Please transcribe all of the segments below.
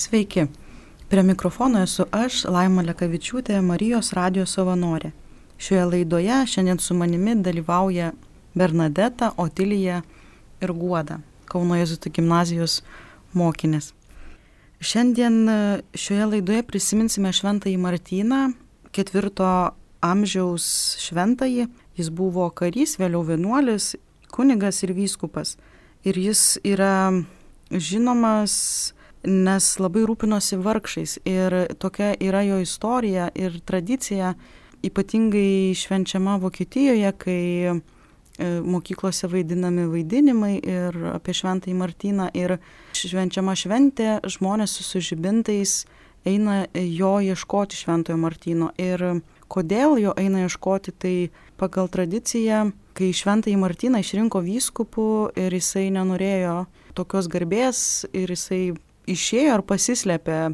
Sveiki. Prie mikrofono esu aš, Laima Lekavičiūtė, Marijos radijos savanorė. Šioje laidoje šiandien su manimi dalyvauja Bernadeta, Otilija ir Guoda, Kauno Jėzutų gimnazijos mokinės. Šiandien e, šioje laidoje prisiminsime Šventąjį Martyną, ketvirto amžiaus šventąjį. Jis buvo karys, vėliau vienuolis, kunigas ir vyskupas. Ir jis yra žinomas nes labai rūpinosi vargšais ir tokia yra jo istorija ir tradicija, ypatingai švenčiama Vokietijoje, kai e, mokyklose vaidinami vaidinimai ir apie Šventąjį Martyną ir švenčiama šventė, žmonės su sužibintais eina jo ieškoti Šventojo Martyno. Ir kodėl jo eina ieškoti, tai pagal tradiciją, kai Šventąjį Martyną išrinko vyskupų ir jisai nenorėjo tokios garbės ir jisai išėjo ar pasislėpė e,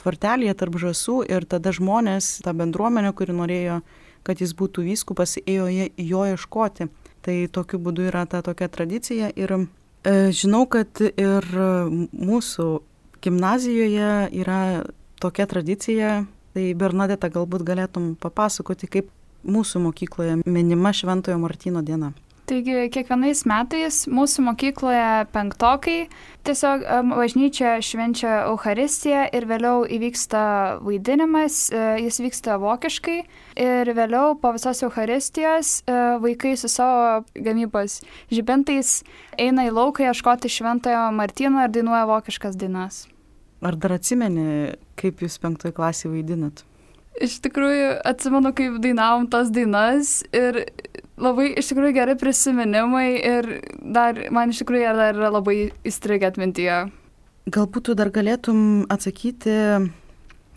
tvartelėje tarp žasų ir tada žmonės, ta bendruomenė, kuri norėjo, kad jis būtų vyskupas, ėjo jo ieškoti. Tai tokiu būdu yra ta tokia tradicija ir e, žinau, kad ir mūsų gimnazijoje yra tokia tradicija. Tai Bernadeta galbūt galėtum papasakoti, kaip mūsų mokykloje minima Šventojo Martino diena. Taigi kiekvienais metais mūsų mokykloje penktokai tiesiog bažnyčia švenčia Euharistiją ir vėliau įvyksta vaidinimas, e, jis vyksta vokiškai ir vėliau po visos Euharistijos e, vaikai su savo gamybos žibintais eina į lauką ieškoti šventojo Martino ir dainuoja vokiškas dainas. Ar dar atsimeni, kaip jūs penktoje klasėje vaidinat? Iš tikrųjų atsimenu, kaip dainavom tas dainas ir labai iš tikrųjų geri prisiminimai ir dar man iš tikrųjų dar yra labai įstrigę atmintyje. Galbūt tu dar galėtum atsakyti,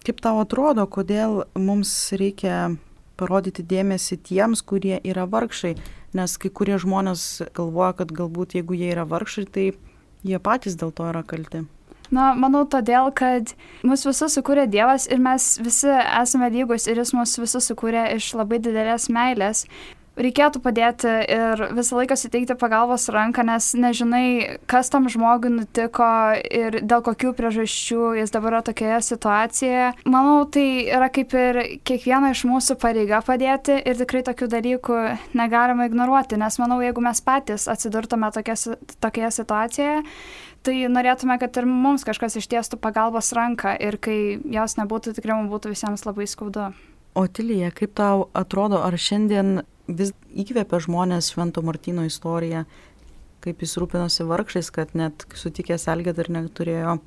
kaip tau atrodo, kodėl mums reikia parodyti dėmesį tiems, kurie yra vargšai, nes kai kurie žmonės galvoja, kad galbūt jeigu jie yra vargšai, tai jie patys dėl to yra kalti. Na, manau, todėl, kad mus visus sukūrė Dievas ir mes visi esame lygus ir Jis mus visus sukūrė iš labai didelės meilės reikėtų padėti ir visą laiką suteikti pagalbos ranką, nes nežinai, kas tam žmogui nutiko ir dėl kokių priežasčių jis dabar yra tokioje situacijoje. Manau, tai yra kaip ir kiekvieno iš mūsų pareiga padėti ir tikrai tokių dalykų negalima ignoruoti, nes manau, jeigu mes patys atsidurtume tokia, tokioje situacijoje, tai norėtume, kad ir mums kažkas ištiestų pagalbos ranką ir kai jos nebūtų, tikrai mums būtų visiems labai skaudu. Otilija, kaip tau atrodo, ar šiandien vis įkvėpia žmonės Švento Martino istoriją, kaip jis rūpinosi vargšais, kad net sutikęs Elgėt ir neturėjo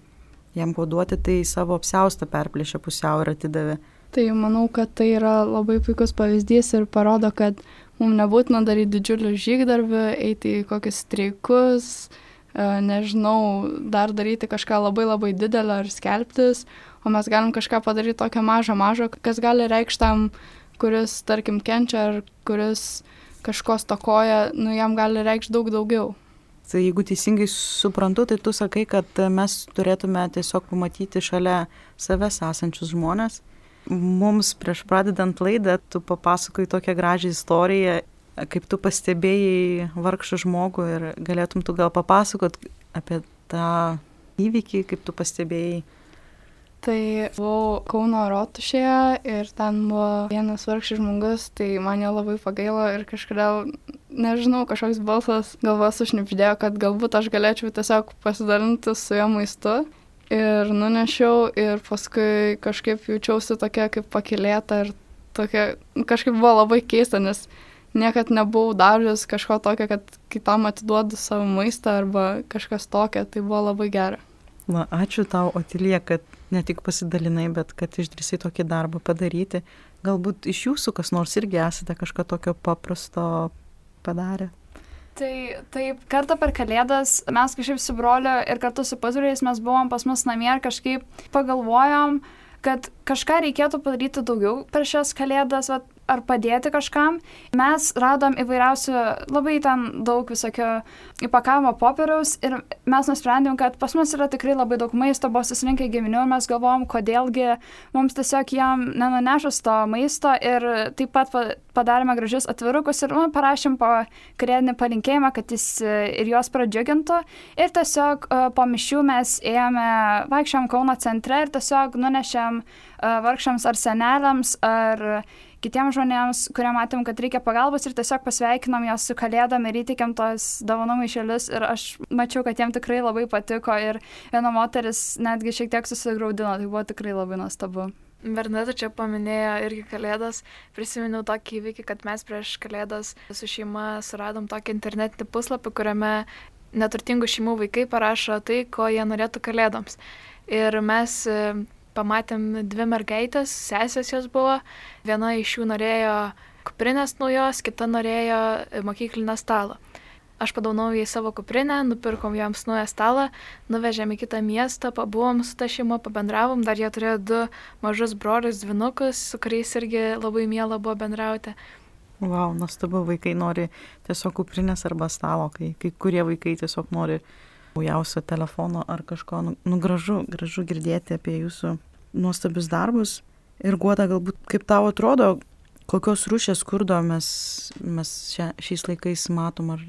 jam koduoti, tai savo apsiaustą perplėšė pusiau ir atidavė. Tai manau, kad tai yra labai puikus pavyzdys ir parodo, kad mums nebūtina daryti didžiulių žygdarbių, eiti į kokius streikus, e, nežinau, dar daryti kažką labai labai didelio ar skelbtis, o mes galim kažką padaryti tokio mažo mažo, kas gali reikšti tam kuris, tarkim, kenčia ar kuris kažko stokoja, nu jam gali reikšti daug daugiau. Tai jeigu teisingai suprantu, tai tu sakai, kad mes turėtume tiesiog pamatyti šalia savęs esančius žmonės. Mums prieš pradedant laidą, tu papasakai tokią gražią istoriją, kaip tu pastebėjai vargšą žmogų ir galėtum tu gal papasakot apie tą įvykį, kaip tu pastebėjai Tai buvau Kauno rotušėje ir ten buvo vienas vargšas žmogus, tai man jo labai pagailo ir kažkodėl, nežinau, kažkoks balsas galvas užnipždėjo, kad galbūt aš galėčiau tiesiog pasidalinti su jo maistu. Ir nunešiau ir paskui kažkaip jaučiausi tokia kaip pakilėta ir tokia, kažkaip buvo labai keista, nes niekad nebuvau daręs kažko tokio, kad kitam atiduodu savo maistą arba kažkas tokio, tai buvo labai gera. Na, ačiū tau, Otilija, kad ne tik pasidalinai, bet kad išdrįsai tokį darbą padaryti. Galbūt iš jūsų kas nors irgi esate kažką tokio paprasto padarę. Tai taip, kartą per kalėdas mes kažkaip su broliu ir kartu su pasuriais mes buvom pas mus namie ir kažkaip pagalvojom, kad kažką reikėtų padaryti daugiau per šias kalėdas, vat, ar padėti kažkam. Mes radom įvairiausių, labai ten daug visokio įpakavimo popieriaus ir mes nusprendėm, kad pas mus yra tikrai labai daug maisto, buvo susirinkę giminių ir mes galvom, kodėlgi mums tiesiog jam nenunešus to maisto ir taip pat padarėme gražius atvirukus ir nu, parašėm po kalėdinį palinkėjimą, kad jis e, ir juos pradžiugintų. Ir tiesiog e, po mišių mes ėjome, vaikščiam Kauno centre ir tiesiog nunešėm e, vargšams ar seneliams ar kitiems žmonėms, kurie matėm, kad reikia pagalbos ir tiesiog pasveikinom juos su kalėdom ir įtikėm tos dovanų maišelius ir aš mačiau, kad jiem tikrai labai patiko ir viena moteris netgi šiek tiek susigaudino, tai buvo tikrai labai nuostabu. Bernadeta čia paminėjo irgi kalėdas. Prisiminiau tokį įvykį, kad mes prieš kalėdas su šeima suradom tokį internetinį puslapį, kuriame neturtingų šeimų vaikai parašo tai, ko jie norėtų kalėdoms. Ir mes pamatėm dvi mergaitės, sesės jos buvo, viena iš jų norėjo kuprinės naujos, kita norėjo mokyklinę stalą. Aš padaunau į savo kuprinę, nupirkom joms naują stalą, nuvežėm į kitą miestą, pabuvom su ta šeima, pabendravom, dar jie turėjo du mažus brolius, dvinukus, su kuriais irgi labai miela buvo bendrauti. Wow, nuostabu, vaikai nori tiesiog kuprinės arba stalo, kai, kai kurie vaikai tiesiog nori naujausio telefono ar kažko. Nu, nu gražu, gražu girdėti apie jūsų nuostabius darbus. Ir guoda, galbūt kaip tau atrodo, kokios rūšės skurdo mes, mes šia, šiais laikais matom? Ar...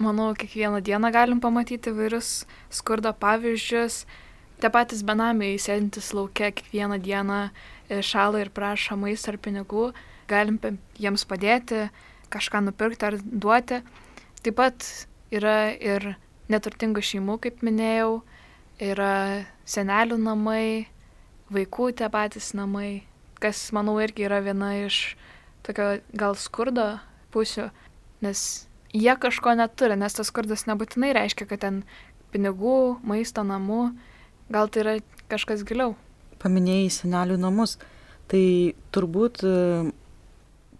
Manau, kiekvieną dieną galim pamatyti vairius skurdo pavyzdžius. Tie patys benamiai sėdintis laukia kiekvieną dieną e, šalą ir prašo maisto ar pinigų. Galim jiems padėti, kažką nupirkti ar duoti. Taip pat yra ir neturtingų šeimų, kaip minėjau, yra senelių namai, vaikų tie patys namai, kas, manau, irgi yra viena iš tokio gal skurdo pusių, nes jie kažko neturi, nes tas skurdas nebūtinai reiškia, kad ten pinigų, maisto namų, gal tai yra kažkas giliau. Paminėjai senelių namus, tai turbūt e,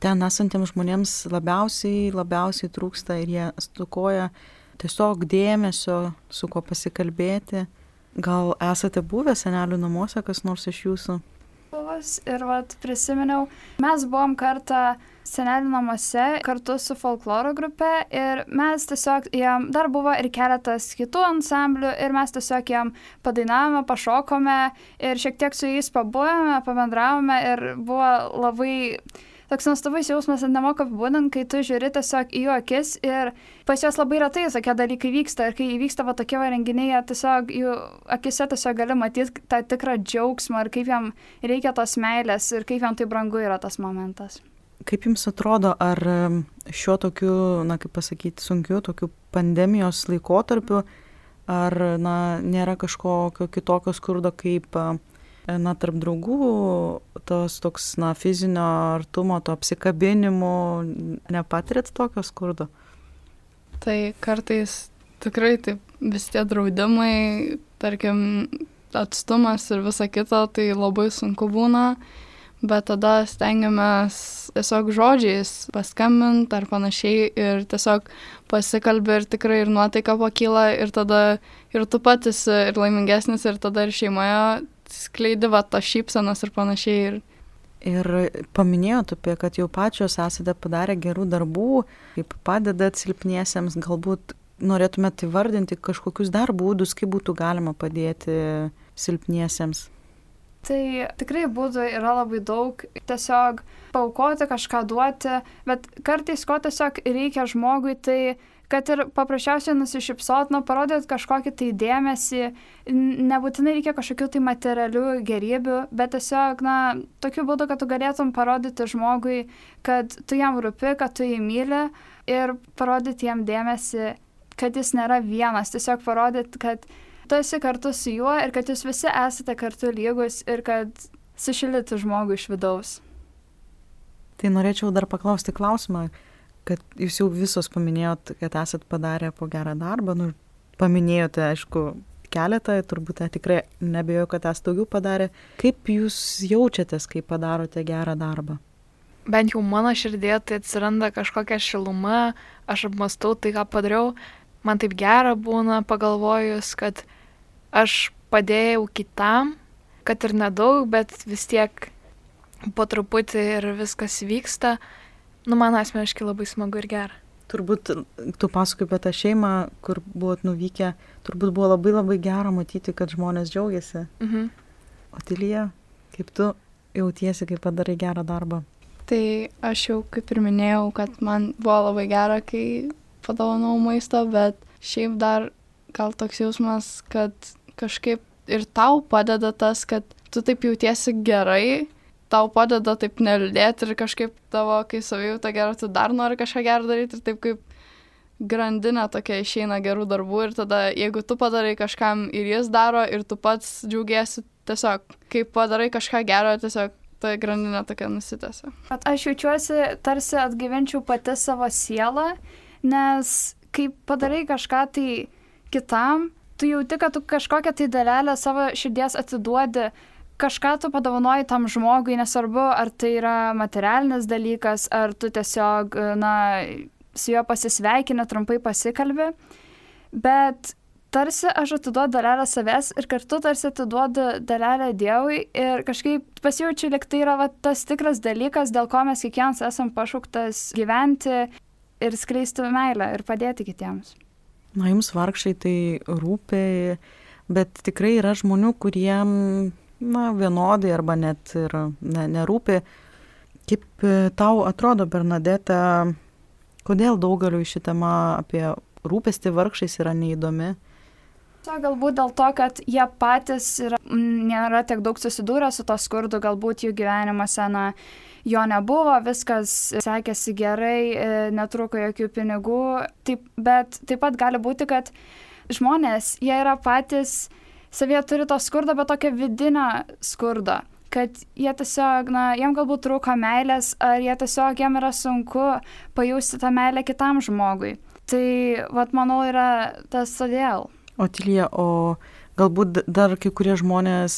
ten esantiems žmonėms labiausiai, labiausiai trūksta ir jie stukoja tiesiog dėmesio, su kuo pasikalbėti. Gal esate buvę senelių namuose, kas nors iš jūsų? Ir vat prisiminiau, mes buvom kartą senelių namuose kartu su folkloro grupe ir mes tiesiog jam, dar buvo ir keletas kitų ansamblių ir mes tiesiog jam padainavome, pašokome ir šiek tiek su jais pabuvome, pabendravome ir buvo labai toks nuostabus jausmas, net nemoku apibūdinti, kai tu žiūri tiesiog į jų akis ir pas juos labai retai tokie dalykai vyksta ir kai įvyksta va tokie renginiai, tiesiog jų akise tiesiog gali matyti tą tikrą džiaugsmą ir kaip jam reikia tos meilės ir kaip jam tai brangu yra tas momentas. Kaip Jums atrodo, ar šiuo tokiu, na kaip pasakyti, sunkiu, tokiu pandemijos laikotarpiu, ar na, nėra kažkokio kitokio skurdo kaip na, tarp draugų tos toks, na, fizinio artumo, to apsikabinimų, nepatirit tokio skurdo? Tai kartais tikrai taip vis tie draudimai, tarkim, atstumas ir visa kita, tai labai sunku būna, bet tada stengiamės tiesiog žodžiais paskambinti ar panašiai ir tiesiog pasikalbė ir tikrai ir nuotaika pakyla ir tada ir tu patys ir laimingesnis ir tada ir šeimoje skleidi va tos šypsenos ir panašiai. Ir... Ir paminėjot apie, kad jau pačios esate padarę gerų darbų, kaip padedat silpniesiems, galbūt norėtumėte įvardinti kažkokius dar būdus, kaip būtų galima padėti silpniesiems. Tai tikrai būdų yra labai daug, tiesiog paukoti, kažką duoti, bet kartais ko tiesiog reikia žmogui, tai kad ir paprasčiausiai nusišypsot, nu, parodyt kažkokį tai dėmesį, nebūtinai reikia kažkokių tai materialių gerybių, bet tiesiog, na, tokiu būdu, kad tu galėtum parodyti žmogui, kad tu jam rūpi, kad tu jį myli ir parodyti jam dėmesį, kad jis nėra vienas, tiesiog parodyti, kad tu esi kartu su juo ir kad jūs visi esate kartu lygus ir kad sušildytų žmogų iš vidaus. Tai norėčiau dar paklausti klausimą, kad jūs jau visos paminėjot, kad esat padarę po gerą darbą, nu, paminėjote, aišku, keletą, turbūt tikrai nebejoju, kad esate daugiau padarę. Kaip jūs jaučiatės, kai padarote gerą darbą? Bent jau mano širdėje tai atsiranda kažkokia šiluma, aš apmastau tai, ką padariau, man taip gera būna pagalvojus, kad aš padėjau kitam, kad ir nedaug, bet vis tiek po truputį ir viskas vyksta, nu man asmeniškai labai smagu ir gera. Turbūt tu pasakai apie tą šeimą, kur buvot nuvykę, turbūt buvo labai labai gera matyti, kad žmonės džiaugiasi. Mhm. Otilija, kaip tu jautiesi, kai padarai gerą darbą? Tai aš jau kaip ir minėjau, kad man buvo labai gera, kai padovanau maisto, bet šiaip dar gal toks jausmas, kad kažkaip ir tau padeda tas, kad tu taip jautiesi gerai, tau padeda taip neliūdėti ir kažkaip tavo, kai savijauta gera, tu dar nori kažką gerą daryti ir taip kaip grandinė tokia išeina gerų darbų ir tada jeigu tu padarai kažkam ir jis daro ir tu pats džiaugiesi, tiesiog kai padarai kažką gero, tiesiog ta grandinė tokia nusitęsia. Bet aš jaučiuosi tarsi atgyvenčiau pati savo sielą, nes kai padarai kažką tai kitam, tu jauti, kad tu kažkokią tai dalelę savo širdies atiduodi kažką tu padovanoji tam žmogui, nesvarbu, ar tai yra materialinis dalykas, ar tu tiesiog, na, su juo pasisveikini, trumpai pasikalbi, bet tarsi aš atiduodu dalelę savęs ir kartu tarsi atiduodu dalelę Dievui ir kažkaip pasijaučiu, lik tai yra va, tas tikras dalykas, dėl ko mes kiekvienas esam pašauktas gyventi ir skleisti meilę ir padėti kitiems. Na, jums vargšai tai rūpi, bet tikrai yra žmonių, kuriem na, vienodai arba net ir ne, nerūpi. Kaip e, tau atrodo, Bernadeta, kodėl daugeliu ši tema apie rūpestį vargšais yra neįdomi? To galbūt dėl to, kad jie patys yra, nėra tiek daug susidūrę su to skurdu, galbūt jų gyvenimuose, na, jo nebuvo, viskas sekėsi gerai, e, netruko jokių pinigų, taip, bet taip pat gali būti, kad žmonės, jie yra patys savyje turi to skurdo, bet tokio vidinio skurdo kad jie tiesiog, na, jiem galbūt trūko meilės, ar jie tiesiog jiem yra sunku pajusti tą meilę kitam žmogui. Tai, vad, manau, yra tas todėl. O Tilija, o galbūt dar kai kurie žmonės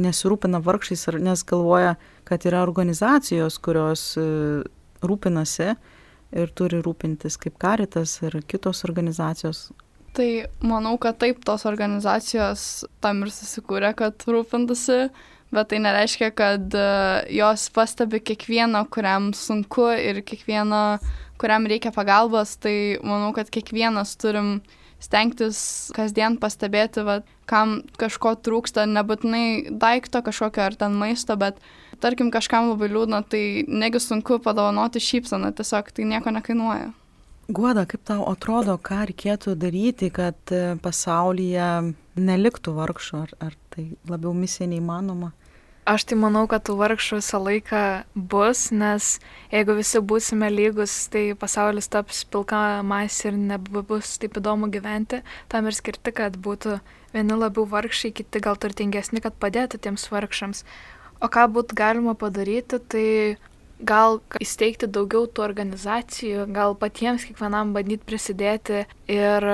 nesirūpina vargšiais, nes galvoja, kad yra organizacijos, kurios e, rūpinasi ir turi rūpintis kaip karitas ir kitos organizacijos. Tai manau, kad taip tos organizacijos tam ir susikūrė, kad rūpintųsi, bet tai nereiškia, kad e, jos pastebi kiekvieną, kuriam sunku ir kiekvieną, kuriam reikia pagalbos. Tai manau, kad kiekvienas turim stengtis kasdien pastebėti, va, kam kažko trūksta, nebūtinai daikto kažkokio ar ten maisto, bet tarkim kažkam labai liūdna, tai negi sunku padovanoti šypsaną, tiesiog tai nieko nekainuoja. Guoda, kaip tau atrodo, ką reikėtų daryti, kad e, pasaulyje neliktų vargšų, ar, ar tai labiau misija neįmanoma? Aš tai manau, kad tų vargšų visą laiką bus, nes jeigu visi būsime lygus, tai pasaulis taps pilka masė ir nebus taip įdomu gyventi. Tam ir skirti, kad būtų vieni labiau vargšiai, kiti gal turtingesni, kad padėtų tiems vargšams. O ką būtų galima padaryti, tai gal įsteigti daugiau tų organizacijų, gal patiems kiekvienam bandyti prisidėti ir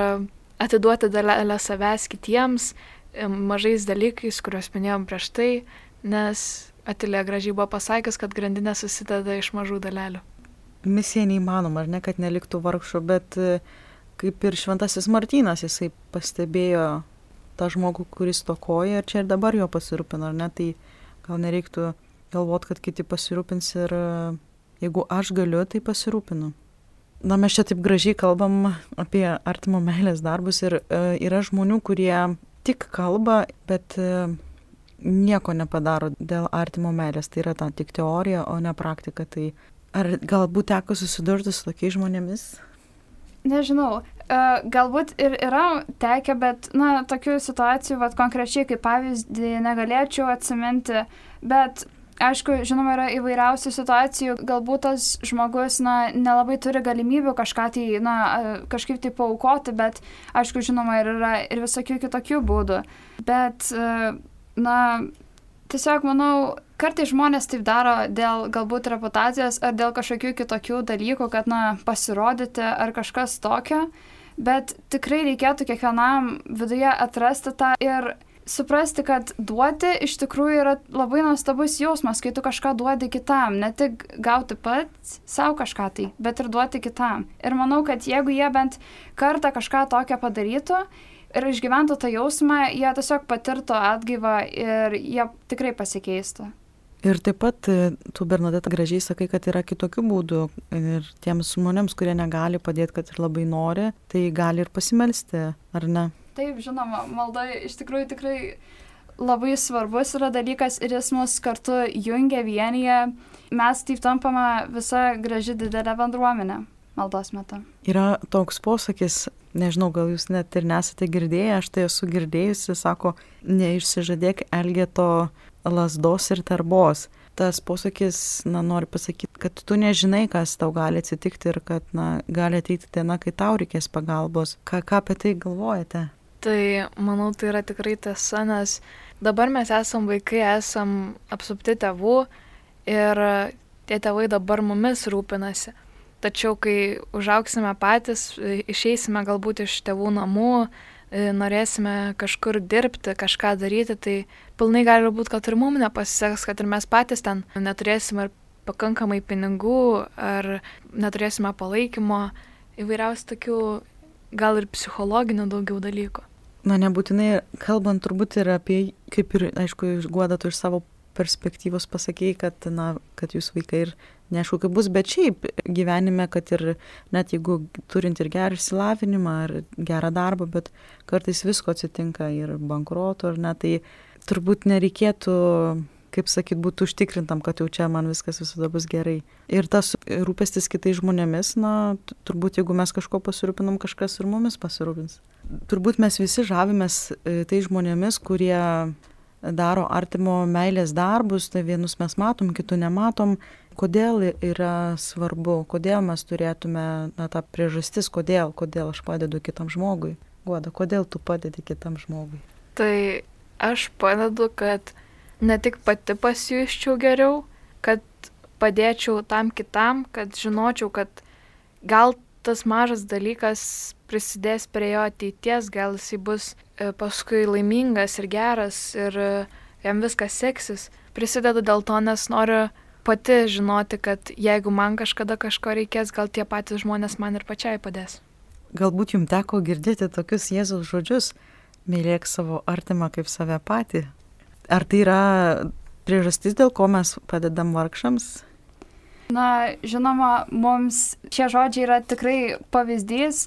atiduoti dalelę savęs kitiems mažais dalykais, kuriuos minėjom prieš tai, nes Atilė gražiai buvo pasakęs, kad grandinė susideda iš mažų dalelių. Misija neįmanoma, ar ne, kad neliktų vargšų, bet e, kaip ir Šventasis Martynas, jisai pastebėjo tą žmogų, kuris tokoja ir čia ir dabar jo pasirūpino, ar ne, tai gal nereiktų galvot, kad kiti pasirūpins ir jeigu aš galiu, tai pasirūpinu. Na, mes čia taip gražiai kalbam apie artimo meilės darbus ir e, yra žmonių, kurie tik kalba, bet e, nieko nepadaro dėl artimo meilės. Tai yra ta tik teorija, o ne praktika. Tai ar galbūt teko susidurti su tokiais žmonėmis? Nežinau, e, galbūt ir yra tekę, bet, na, tokių situacijų, vad konkrečiai kaip pavyzdį negalėčiau atsiminti, bet aišku, žinoma, yra įvairiausių situacijų, galbūt tas žmogus, na, nelabai turi galimybių kažką tai, na, kažkaip tai paukoti, bet, aišku, žinoma, ir yra ir visokių kitokių būdų. Bet, na, tiesiog manau, kartai žmonės taip daro dėl galbūt reputacijos ar dėl kažkokių kitokių dalykų, kad, na, pasirodyti ar kažkas tokio, bet tikrai reikėtų kiekvienam viduje atrasti tą ir suprasti, kad duoti iš tikrųjų yra labai nuostabus jausmas, kai tu kažką duodi kitam, ne tik gauti pats savo kažką tai, bet ir duoti kitam. Ir manau, kad jeigu jie bent kartą kažką tokio padarytų ir išgyventų tą jausmą, jie tiesiog patirtų atgaivą ir jie tikrai pasikeistų. Ir taip pat e, tu, Bernadeta, gražiai sakai, kad yra kitokių būdų ir tiems žmonėms, kurie negali padėti, kad ir labai nori, tai gali ir pasimelsti, ar ne? Taip, žinoma, malda iš tikrųjų tikrai labai svarbus yra dalykas ir jis mus kartu jungia vienyje. Mes taip tampame visa graži didelė bendruomenė maldos metu. Yra toks posakis, nežinau, gal jūs net ir nesate girdėję, aš tai esu girdėjusi, sako, neišsižadėk Elgeto lasdos ir tarbos. Tas posakis, na, nori pasakyti, kad tu nežinai, kas tau gali atsitikti ir kad, na, gali ateiti diena, kai tau reikės pagalbos. Ką, ką apie tai galvojate? Tai manau, tai yra tikrai tiesa, nes dabar mes esam vaikai, esam apsupti tėvų ir tie tėvai dabar mumis rūpinasi. Tačiau, kai užauksime patys, išeisime galbūt iš tėvų namų, E, norėsime kažkur dirbti, kažką daryti, tai pilnai gali būti, kad ir mums nepasiseks, kad ir mes patys ten neturėsime pakankamai pinigų, ar neturėsime palaikymo, įvairiausių tokių gal ir psichologinių daugiau dalykų. Na, nebūtinai, kalbant turbūt ir apie, kaip ir, aišku, išguodatų iš savo perspektyvos pasakėjai, kad, na, kad jūs vaikai ir neaišku, kaip bus, bet šiaip gyvenime, kad ir net jeigu turint ir gerą išsilavinimą ar gerą darbą, bet kartais visko atsitinka ir bankruoto ar ne, tai turbūt nereikėtų kaip sakyt, būtų užtikrintam, kad jau čia man viskas visada bus gerai. Ir tas rūpestis kitais žmonėmis, na, turbūt jeigu mes kažko pasirūpinam, kažkas ir mumis pasirūpins. Turbūt mes visi žavimės tai žmonėmis, kurie daro artimo meilės darbus, tai vienus mes matom, kitų nematom. Kodėl yra svarbu, kodėl mes turėtume, na, tą priežastis, kodėl, kodėl aš padedu kitam žmogui. Guoda, kodėl tu padedi kitam žmogui? Tai aš padedu, kad ne tik pati pasijuščiau geriau, kad padėčiau tam kitam, kad žinočiau, kad gal tas mažas dalykas prisidės prie jo ateities, gal jisai bus e, paskui laimingas ir geras ir e, jam viskas seksis. Prisidedu dėl to, nes noriu pati žinoti, kad jeigu man kažkada kažko reikės, gal tie patys žmonės man ir pačiai padės. Galbūt jums teko girdėti tokius Jėzaus žodžius - mylėk savo artimą kaip save patį. Ar tai yra priežastis, dėl ko mes padedam vargšams? Na, žinoma, mums šie žodžiai yra tikrai pavyzdys,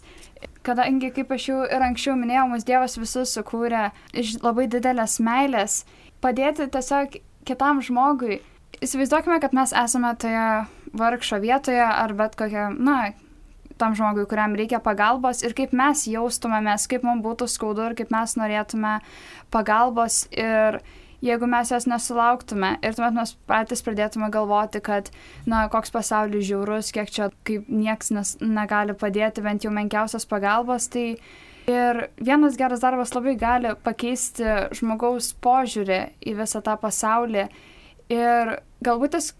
kadangi, kaip aš jau ir anksčiau minėjau, mus Dievas visus sukūrė iš labai didelės meilės, padėti tiesiog kitam žmogui. Įsivaizduokime, kad mes esame toje vargšo vietoje ar bet kokia, na, tam žmogui, kuriam reikia pagalbos ir kaip mes jaustumėmės, kaip mums būtų skaudu ir kaip mes norėtume pagalbos ir jeigu mes jos nesulauktume ir tuomet mes patys pradėtume galvoti, kad, na, koks pasaulis žiaurus, kiek čia, kaip nieks nes, negali padėti bent jau menkiausios pagalbos, tai ir vienas geras darbas labai gali pakeisti žmogaus požiūrį į visą tą pasaulį ir galbūt tas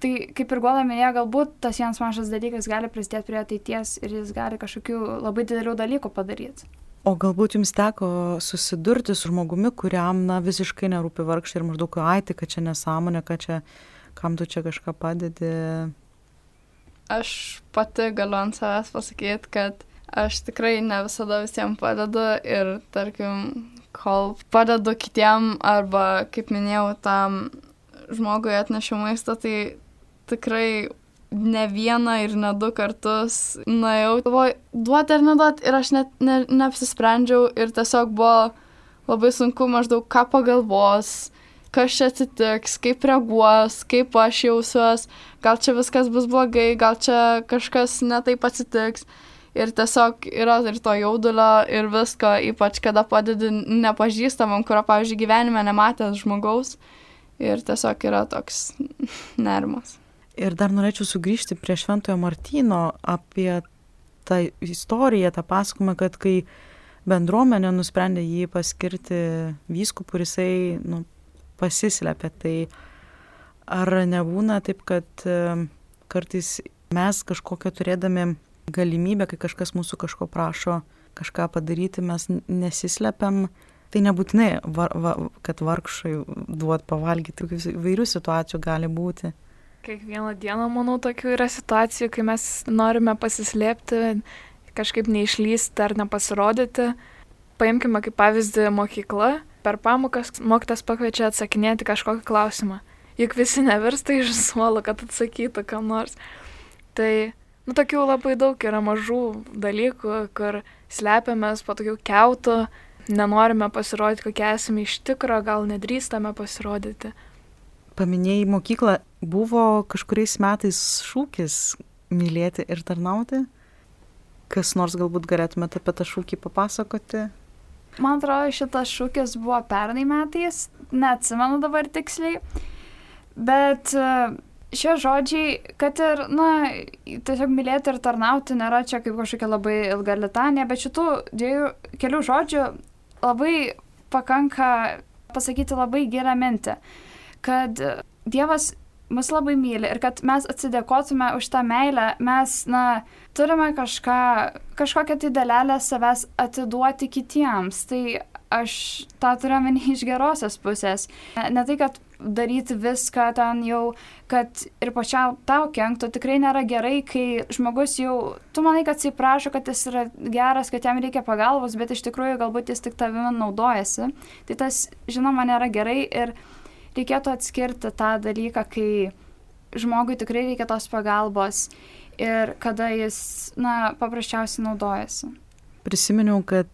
Tai kaip ir Gola minėjo, galbūt tas vienas mažas dalykas gali prisidėti prie ateities ir jis gali kažkokių labai didelių dalykų padaryti. O galbūt jums teko susidurti su žmogumi, kuriam na, visiškai nerūpi vargšai ir maždaug, ai, tai kad čia nesąmonė, kad čia, kam tu čia kažką padedi. Aš pati galiu ant savęs pasakyti, kad aš tikrai ne visada visiems padedu ir, tarkim, kol padedu kitiem arba, kaip minėjau, tam žmogui atnešiu maistą, tai tikrai ne vieną ir ne du kartus nuėjau, galvoju, duoti ar neduoti ir aš net ne, neapsisprendžiau ir tiesiog buvo labai sunku maždaug ką pagalvos, kas čia atsitiks, kaip reaguos, kaip aš jausiuos, gal čia viskas bus blogai, gal čia kažkas netaip atsitiks. Ir tiesiog yra ir to jaudulio ir visko, ypač kada padedi nepažįstamam, kurio, pavyzdžiui, gyvenime nematęs žmogaus. Ir tiesiog yra toks nerimas. Ir dar norėčiau sugrįžti prie Šventojo Martino apie tą istoriją, tą pasakojimą, kad kai bendruomenė nusprendė jį paskirti vyskupų ir jisai nu, pasislėpė, tai ar nebūna taip, kad kartais mes kažkokią turėdami galimybę, kai kažkas mūsų kažko prašo kažką padaryti, mes nesislepiam, tai nebūtinai, var, va, kad vargšai duot pavalgyti, įvairių situacijų gali būti. Kiekvieną dieną, manau, tokių yra situacijų, kai mes norime pasislėpti, kažkaip neišlysti ar nepasirodyti. Paimkime kaip pavyzdį mokyklą. Per pamokas mokytas pakviečia atsakinėti kažkokį klausimą. juk visi nevirsta iš suolo, kad atsakytų kam nors. Tai, nu, tokių labai daug yra mažų dalykų, kur slepiamės po tokių keutų, nenorime pasirodyti, kokie esame iš tikro, gal nedrįstame pasirodyti. Paminėjai mokyklą, buvo kažkuriais metais šūkis mylėti ir tarnauti? Kas nors galbūt galėtumėte apie tą šūkį papasakoti? Man atrodo, šitas šūkis buvo pernai metais, neatsimenu dabar tiksliai, bet e, šie žodžiai, kad ir, na, tiesiog mylėti ir tarnauti nėra čia kaip kažkokia labai ilga litanija, bet šitų dviejų kelių žodžių labai pakanka pasakyti labai gerą mintį, kad Dievas mus labai myli ir kad mes atsidėkotume už tą meilę, mes, na, turime kažką, kažkokią tai dalelę savęs atiduoti kitiems. Tai aš tą turiu menį iš gerosios pusės. Ne tai, kad daryti viską ten jau, kad ir pačiam tau kenktų, tikrai nėra gerai, kai žmogus jau, tu manai, kad jis prašo, kad jis yra geras, kad jam reikia pagalbos, bet iš tikrųjų galbūt jis tik tavimi naudojasi. Tai tas, žinoma, nėra gerai ir reikėtų atskirti tą dalyką, kai žmogui tikrai reikia tos pagalbos ir kada jis, na, paprasčiausiai naudojasi. Prisiminiau, kad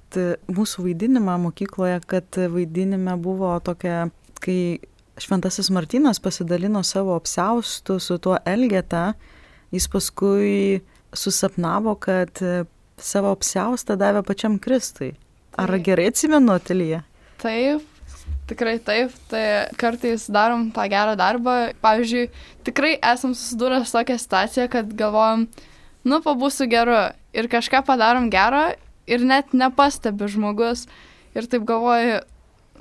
mūsų vaidinimą mokykloje, kad vaidinime buvo tokia, kai Šventasis Martinas pasidalino savo apsaustų su tuo Elgeta, jis paskui susapnavo, kad savo apsaustą davė pačiam Kristui. Ar taip. gerai atsimenu, Telija? Taip, tikrai taip, tai kartais darom tą gerą darbą. Pavyzdžiui, tikrai esam susidūrę su tokia situacija, kad galvojam, nu, pabūsiu geru ir kažką padarom gerą ir net nepastebi žmogus. Ir taip galvoju,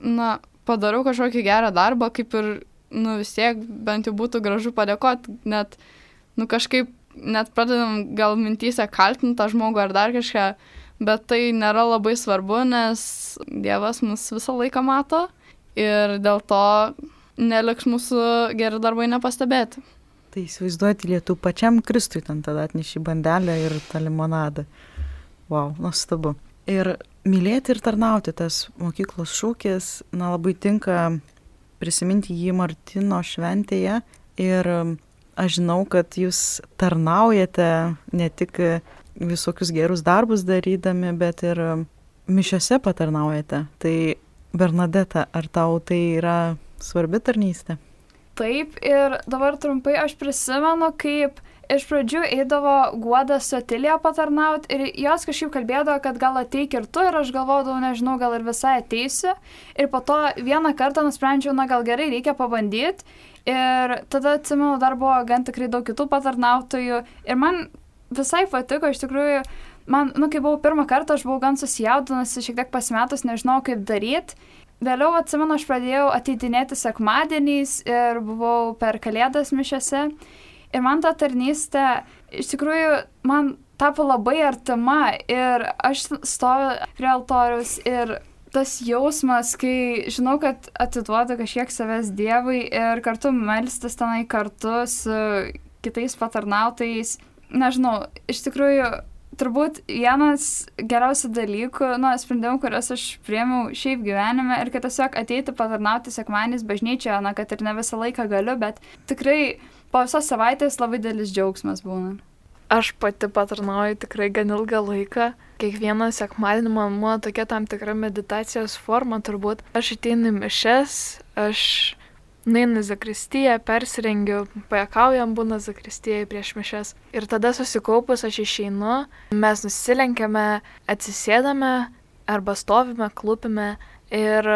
na, padarau kažkokį gerą darbą, kaip ir, nu vis tiek bent jau būtų gražu padėkoti, net, nu kažkaip, net pradedam gal mintysę kaltinti tą žmogų ar dar kažką, bet tai nėra labai svarbu, nes Dievas mus visą laiką mato ir dėl to neliks mūsų geri darbai nepastebėti. Tai įsivaizduoti lietų pačiam Kristui ten tada atneši bandelę ir tą limonadą. Wow, nuostabu. Ir mylėti ir tarnauti tas mokyklos šūkis, na labai tinka prisiminti jį Martino šventėje. Ir aš žinau, kad jūs tarnaujate ne tik visokius gerus darbus darydami, bet ir mišiose patarnaujate. Tai Bernadeta, ar tau tai yra svarbi tarnystė? Taip, ir dabar trumpai aš prisimenu, kaip iš pradžių eidavo guoda su Atilija patarnaut ir jos kažkaip kalbėdavo, kad gal ateik ir tu ir aš galvodavau, nežinau, gal ir visai ateisiu. Ir po to vieną kartą nusprendžiau, na gal gerai, reikia pabandyti. Ir tada atsimenu, dar buvo gan tikrai daug kitų patarnautojų. Ir man visai patiko, iš tikrųjų, man, nu, kai buvau pirmą kartą, aš buvau gan susijaudinusi, šiek tiek pasimetus, nežinau kaip daryti. Vėliau atsimenu, aš pradėjau ateidinėti sekmadieniais ir buvau per kalėdas mišiose. Ir man ta tarnystė iš tikrųjų man tapo labai artima ir aš stoviu prie altoriaus ir tas jausmas, kai žinau, kad atiduodu kažkiek savęs Dievui ir kartu melstis tenai kartu su kitais patarnautais. Nežinau, iš tikrųjų, turbūt vienas geriausių dalykų, nu, sprendimų, kuriuos aš priemiau šiaip gyvenime ir kad tiesiog ateiti patarnauti sekmanys bažnyčioje, na, kad ir ne visą laiką galiu, bet tikrai po visos savaitės labai didelis džiaugsmas būna. Aš pati patarnauju tikrai gan ilgą laiką. Kiekvieną sekmadienį man buvo tokia tam tikra meditacijos forma turbūt. Aš ateinu mišes, aš nueinu į zakristiją, persirengiu, pajakaujam būna zakristijoje prieš mišes. Ir tada susikaupus aš išeinu, mes nusilenkiame, atsisėdame arba stovime, klūpime ir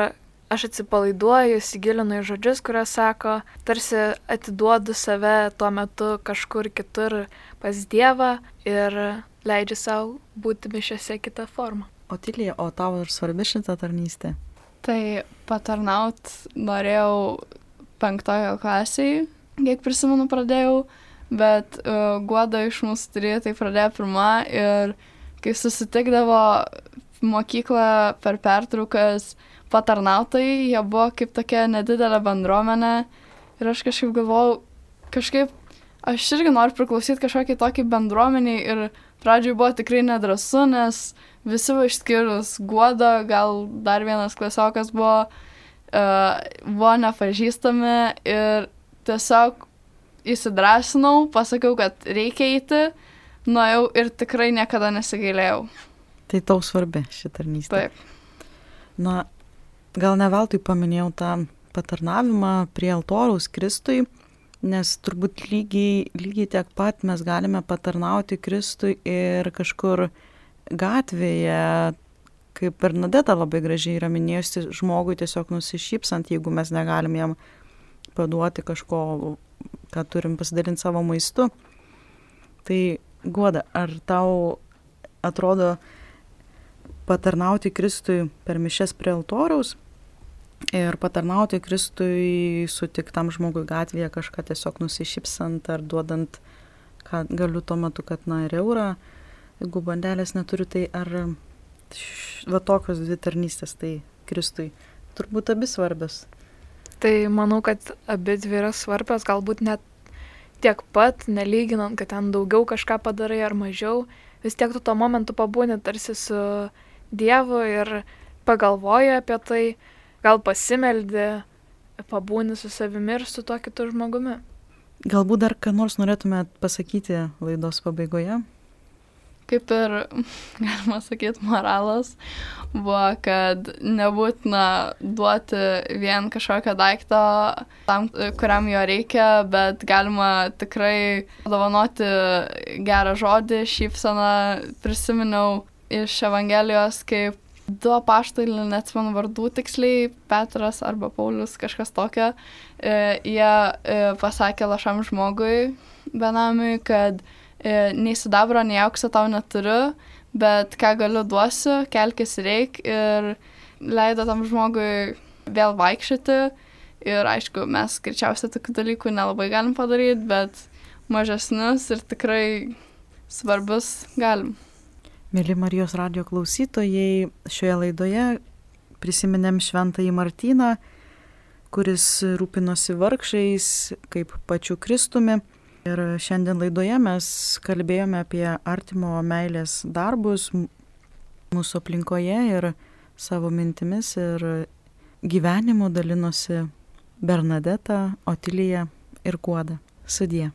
aš atsipalaiduoju, įsigilinu į žodžius, kuriuos sako, tarsi atiduodu save tuo metu kažkur kitur pas Dievą ir leidžiu savo būti mišiose kitą formą. O Tilija, o tau ir svarbi šitą tarnystę? Tai patarnaut norėjau penktojo klasiai, kiek prisimenu, pradėjau, bet uh, guoda iš mūsų turėjo, tai pradėjo pirmą ir kai susitikdavo mokyklą per pertraukas, patarnautojai, jie buvo kaip tokia nedidelė bendruomenė ir aš kažkaip galvojau, kažkaip aš irgi noriu priklausyti kažkokiai tokiai bendruomeniai ir pradžioj buvo tikrai nedrasu, nes visi išskyrus guodo, gal dar vienas klasiokas buvo, uh, buvo nepažįstami ir tiesiog įsidrasinau, pasakiau, kad reikia eiti, nuėjau ir tikrai niekada nesigailėjau. Tai tau svarbi ši tarnystė. Taip. Na, gal ne veltui paminėjau tą patarnavimą prie altoriaus Kristui, nes turbūt lygiai, lygiai tiek pat mes galime patarnauti Kristui ir kažkur gatvėje, kaip Bernadeta labai gražiai yra minėjusi, žmogui tiesiog nusišypsant, jeigu mes negalim jam paduoti kažko, ką turim pasidalinti savo maistu. Tai guoda, ar tau atrodo patarnauti Kristui per mišes prie altoriaus ir patarnauti Kristui sutiktam žmogui gatvėje kažką tiesiog nusišypsant ar duodant, ką galiu tuo metu, kad na ir eurą, jeigu bandelės neturiu, tai ar va tokios dvi tarnystės, tai Kristui turbūt abi svarbios. Tai manau, kad abi dvi yra svarbios, galbūt net tiek pat, nelyginant, kad ten daugiau kažką padarai ar mažiau, vis tiek tu tuo momentu pabūni tarsi su Dievu ir pagalvoji apie tai, gal pasimeldi, pabūni su savimi ir su tuo kitu žmogumi. Galbūt dar ką nors norėtumėt pasakyti laidos pabaigoje? Kaip ir, galima sakyti, moralas buvo, kad nebūtina duoti vien kažkokią daiktą tam, kuriam jo reikia, bet galima tikrai dovanoti gerą žodį, šypsaną. Prisiminiau iš Evangelijos, kaip du apaštai, neatsimenu vardų tiksliai, Petras arba Paulius, kažkas tokio, e, jie e, pasakė lašam žmogui, benamiui, kad nei sidabro, nei aukso tau neturiu, bet ką galiu duosiu, kelkis reik ir leido tam žmogui vėl vaikščioti. Ir aišku, mes greičiausiai tokių dalykų nelabai galim padaryti, bet mažesnius ir tikrai svarbus galim. Mėly Marijos radio klausytojai, šioje laidoje prisiminėm šventąjį Martyną, kuris rūpinosi vargšiais kaip pačiu Kristumi. Ir šiandien laidoje mes kalbėjome apie artimo meilės darbus mūsų aplinkoje ir savo mintimis ir gyvenimu dalinosi Bernadeta, Otilija ir Guoda. Sudie.